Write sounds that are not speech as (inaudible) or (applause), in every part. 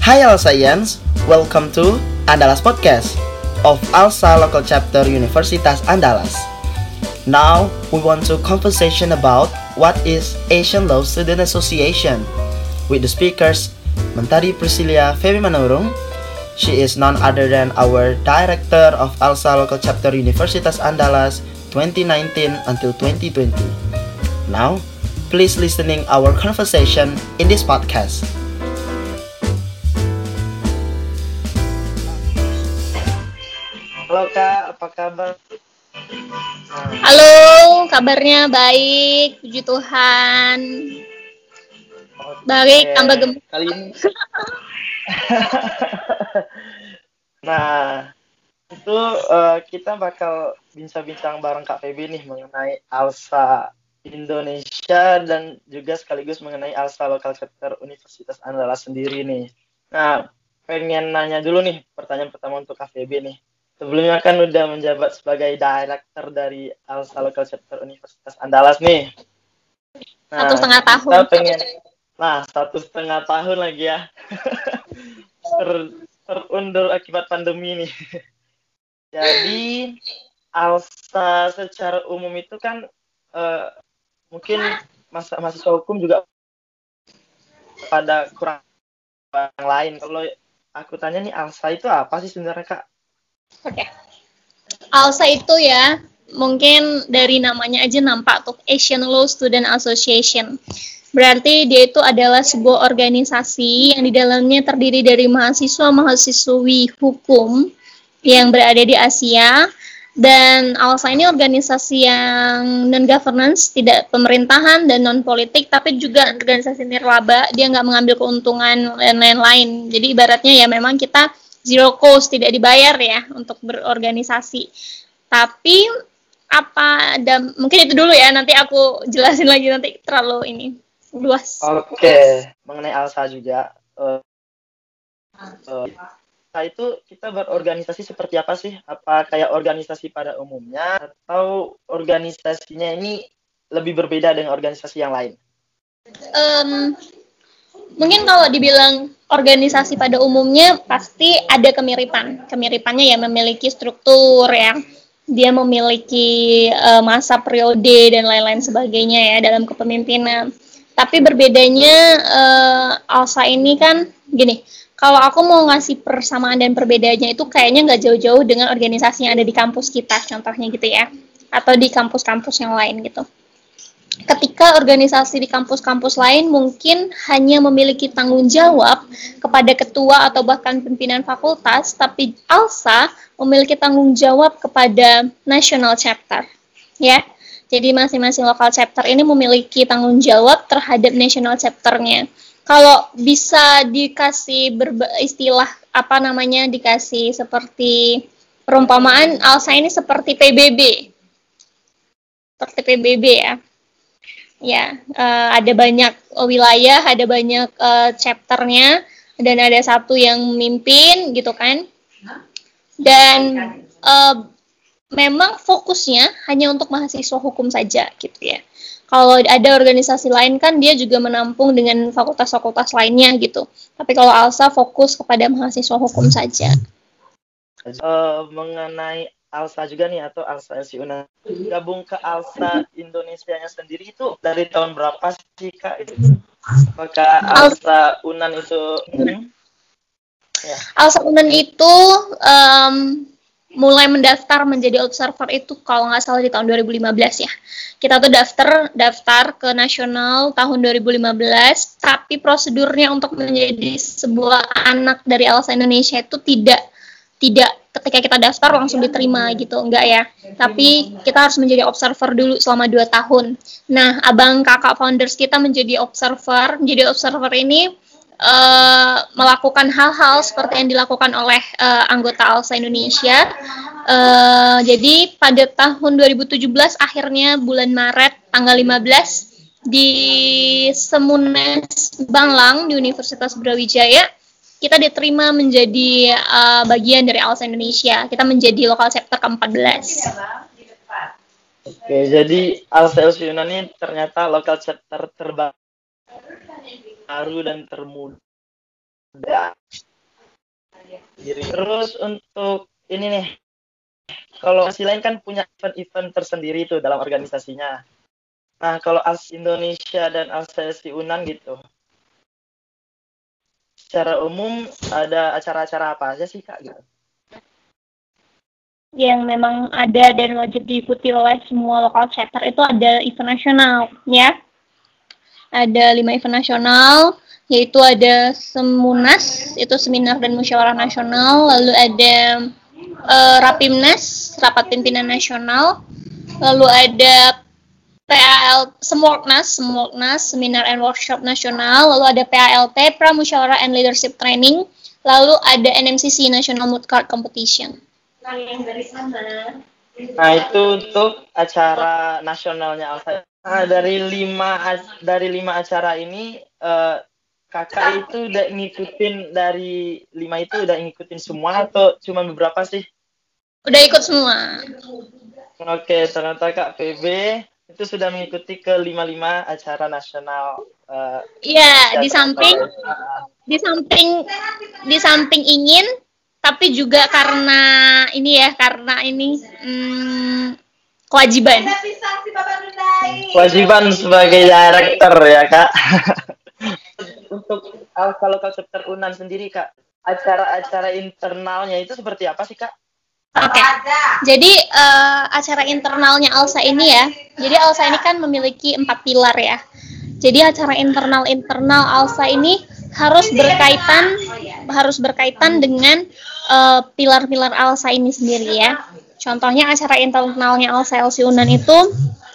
Hi Alsaians, welcome to Andalas Podcast of Alsa Local Chapter Universitas Andalas. Now, we want to conversation about what is Asian Law Student Association with the speakers Mentari Priscilia Feby Manurung. She is none other than our director of Alsa Local Chapter Universitas Andalas 2019 until 2020. Now, please listening our conversation in this podcast. Halo Kak, apa kabar? Halo, kabarnya baik, puji Tuhan. Baik, Oke, tambah gemuk. Kali ini. (laughs) nah, itu eh, kita bakal bincang-bincang bareng Kak Feby nih mengenai Alsa Indonesia dan juga sekaligus mengenai Alsa Lokal Chapter Universitas Andalas sendiri nih. Nah, pengen nanya dulu nih pertanyaan pertama untuk Kak Feby nih. Sebelumnya kan udah menjabat sebagai director dari Alsa Lokal Chapter Universitas Andalas nih. Satu setengah tahun. Kita pengen, nah satu setengah tahun lagi ya. (laughs) Ter- terundur akibat pandemi nih. (laughs) Jadi Alsa secara umum itu kan eh, mungkin masa mahasiswa hukum juga pada kurang yang lain. Kalau aku tanya nih Alsa itu apa sih sebenarnya kak? Oke. ALSA itu ya, mungkin dari namanya aja nampak tuh Asian Law Student Association. Berarti dia itu adalah sebuah organisasi yang di dalamnya terdiri dari mahasiswa-mahasiswi hukum yang berada di Asia dan ALSA ini organisasi yang non governance, tidak pemerintahan dan non politik, tapi juga organisasi nirlaba. Dia nggak mengambil keuntungan dan lain-lain. Jadi ibaratnya ya memang kita zero cost, tidak dibayar ya untuk berorganisasi. Tapi apa dan mungkin itu dulu ya nanti aku jelasin lagi nanti terlalu ini luas. Oke, mengenai Alsa juga. eh, eh, Alsa itu kita berorganisasi seperti apa sih? Apa kayak organisasi pada umumnya atau organisasinya ini lebih berbeda dengan organisasi yang lain? Em, mungkin kalau dibilang organisasi pada umumnya pasti ada kemiripan. Kemiripannya ya memiliki struktur ya. Dia memiliki eh, masa periode dan lain-lain sebagainya ya dalam kepemimpinan. Tapi berbedanya eh, ALSA ini kan gini, kalau aku mau ngasih persamaan dan perbedaannya itu kayaknya nggak jauh-jauh dengan organisasi yang ada di kampus kita, contohnya gitu ya, atau di kampus-kampus yang lain gitu ketika organisasi di kampus-kampus lain mungkin hanya memiliki tanggung jawab kepada ketua atau bahkan pimpinan fakultas, tapi ALSA memiliki tanggung jawab kepada national chapter. Ya. Jadi masing-masing lokal chapter ini memiliki tanggung jawab terhadap national chapternya. Kalau bisa dikasih istilah apa namanya dikasih seperti perumpamaan ALSA ini seperti PBB. Seperti PBB ya ya eh, ada banyak wilayah ada banyak eh, chapternya dan ada satu yang memimpin gitu kan? Dan eh, memang fokusnya hanya untuk mahasiswa hukum saja gitu ya. Kalau ada organisasi lain kan dia juga menampung dengan fakultas-fakultas lainnya gitu. Tapi kalau ALSA fokus kepada mahasiswa hukum saja. Eh, mengenai Alsa juga nih atau Alsa LC Unan gabung ke Alsa Indonesia-nya sendiri itu dari tahun berapa sih kak? Apakah Alsa Unan itu hmm? ya ALSA Unan itu em, mulai mendaftar menjadi observer itu kalau nggak salah di tahun 2015 ya. Kita tuh daftar daftar ke nasional tahun 2015, tapi prosedurnya untuk menjadi sebuah anak dari ALSA Indonesia itu tidak tidak ketika kita daftar langsung diterima gitu enggak ya tapi kita harus menjadi observer dulu selama 2 tahun nah abang kakak founders kita menjadi observer menjadi observer ini eh, melakukan hal-hal seperti yang dilakukan oleh eh, anggota ALSA Indonesia. Eh, jadi pada tahun 2017 akhirnya bulan Maret tanggal 15 di Semunes Banglang di Universitas Brawijaya kita diterima menjadi eh, bagian dari ALSA Indonesia. Kita menjadi lokal chapter ke-14. Oke, jadi Alsa Unan ini ternyata lokal chapter terbaru dan termuda terus untuk ini nih kalau si lain kan punya event-event tersendiri tuh dalam organisasinya nah kalau AS Indonesia dan ASESI Unan gitu secara umum ada acara-acara apa aja sih kak? Gitu. Yang memang ada dan wajib diikuti oleh semua lokal chapter itu ada event nasional ya. Ada lima event nasional yaitu ada Semunas itu seminar dan musyawarah nasional. Lalu ada uh, Rapimnas rapat pimpinan nasional. Lalu ada PAL Semoknas Semoknas seminar and workshop nasional lalu ada PALT Pramusyawarah and Leadership Training lalu ada NMCC National Mood Card Competition yang dari sana. Nah itu untuk acara nasionalnya Alsa. Nah, dari lima dari lima acara ini uh, kakak itu udah ngikutin dari lima itu udah ngikutin semua atau cuma beberapa sih? Udah ikut semua. Oke, ternyata Kak PB itu sudah mengikuti ke lima lima acara nasional. Eh, iya, uh, di samping di samping di samping ingin tapi juga karena ini ya karena ini hmm, kewajiban. Kewajiban sebagai director ya kak. Untuk kalau kak chapter unan sendiri kak acara-acara internalnya itu seperti apa sih kak Oke, okay. jadi uh, acara internalnya Alsa ini ya, jadi Alsa ini kan memiliki empat pilar ya. Jadi acara internal internal Alsa ini harus berkaitan harus berkaitan dengan uh, pilar-pilar Alsa ini sendiri ya. Contohnya acara internalnya Alsa LC Unan itu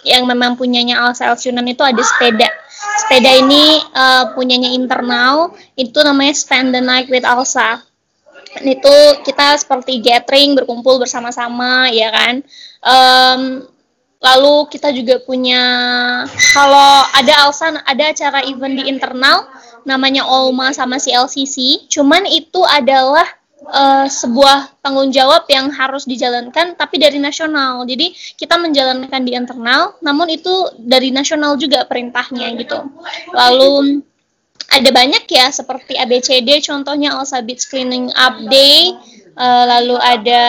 yang memang punyanya Alsa LC Unan itu ada sepeda. Sepeda ini uh, punyanya internal, itu namanya Spend the Night with Alsa. Itu kita seperti gathering, berkumpul bersama-sama, ya kan. Um, lalu kita juga punya kalau ada Alsa ada acara event di internal namanya Olma sama si LCC cuman itu adalah uh, sebuah tanggung jawab yang harus dijalankan tapi dari nasional. Jadi kita menjalankan di internal namun itu dari nasional juga perintahnya gitu. Lalu ada banyak ya seperti ABCD contohnya Alsa Beach Cleaning Up Day, uh, lalu ada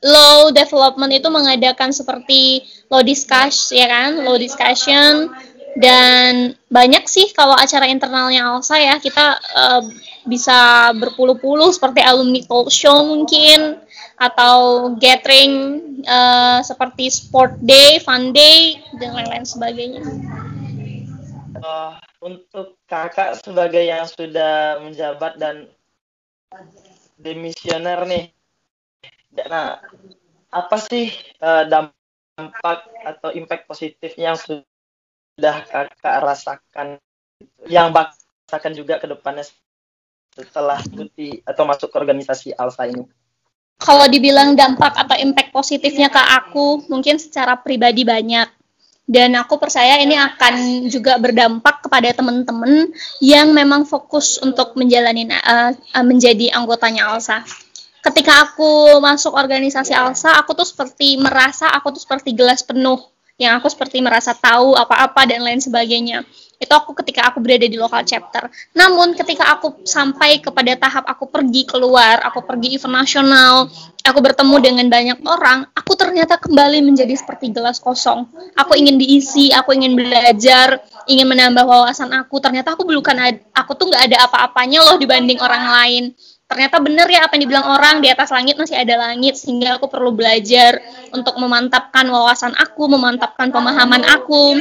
Law Development itu mengadakan seperti law discussion ya kan, law discussion dan banyak sih kalau acara internalnya Alsa ya kita uh, bisa berpuluh-puluh seperti alumni talk show mungkin atau gathering uh, seperti sport day, fun day dan lain-lain sebagainya. Uh, untuk kakak sebagai yang sudah menjabat dan demisioner nih, nah apa sih uh, dampak atau impact positif yang sudah kakak rasakan, yang bak rasakan juga ke depannya setelah ikuti atau masuk ke organisasi Alsa ini? Kalau dibilang dampak atau impact positifnya ke aku, mungkin secara pribadi banyak. Dan aku percaya ini akan juga berdampak kepada teman-teman yang memang fokus untuk menjalani uh, menjadi anggotanya Alsa. Ketika aku masuk organisasi Alsa, aku tuh seperti merasa aku tuh seperti gelas penuh, yang aku seperti merasa tahu apa-apa dan lain sebagainya itu aku ketika aku berada di lokal chapter. Namun ketika aku sampai kepada tahap aku pergi keluar, aku pergi event nasional, aku bertemu dengan banyak orang, aku ternyata kembali menjadi seperti gelas kosong. Aku ingin diisi, aku ingin belajar, ingin menambah wawasan aku. Ternyata aku bukan aku tuh nggak ada apa-apanya loh dibanding orang lain. Ternyata benar ya apa yang dibilang orang di atas langit masih ada langit sehingga aku perlu belajar untuk memantapkan wawasan aku, memantapkan pemahaman aku.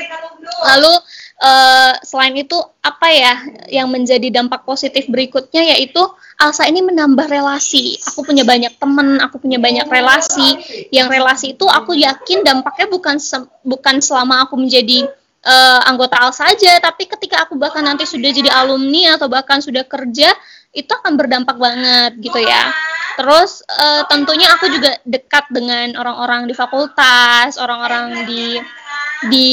Lalu uh, selain itu apa ya yang menjadi dampak positif berikutnya yaitu Alsa ini menambah relasi. Aku punya banyak teman, aku punya banyak relasi. Yang relasi itu aku yakin dampaknya bukan se bukan selama aku menjadi uh, anggota Alsa saja, tapi ketika aku bahkan nanti sudah jadi alumni atau bahkan sudah kerja itu akan berdampak banget gitu ya. Terus uh, tentunya aku juga dekat dengan orang-orang di fakultas, orang-orang di di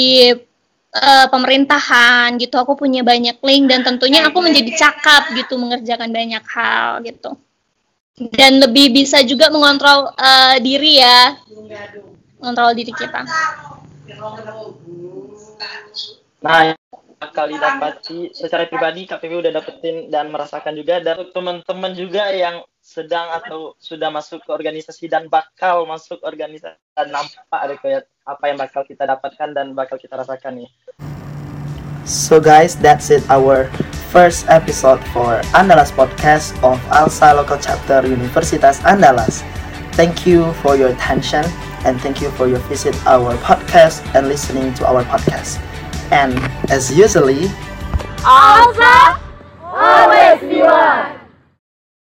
uh, pemerintahan gitu. Aku punya banyak link dan tentunya aku menjadi cakap gitu mengerjakan banyak hal gitu. Dan lebih bisa juga mengontrol uh, diri ya. Mengontrol diri kita. Nah bakal didapati secara pribadi KPP udah dapetin dan merasakan juga dan teman-teman juga yang sedang atau sudah masuk ke organisasi dan bakal masuk organisasi dan nampak ada kayak apa yang bakal kita dapatkan dan bakal kita rasakan nih. So guys, that's it our first episode for Andalas podcast of Alsa Local Chapter Universitas Andalas. Thank you for your attention and thank you for your visit our podcast and listening to our podcast. And as usually, Alsa always be one.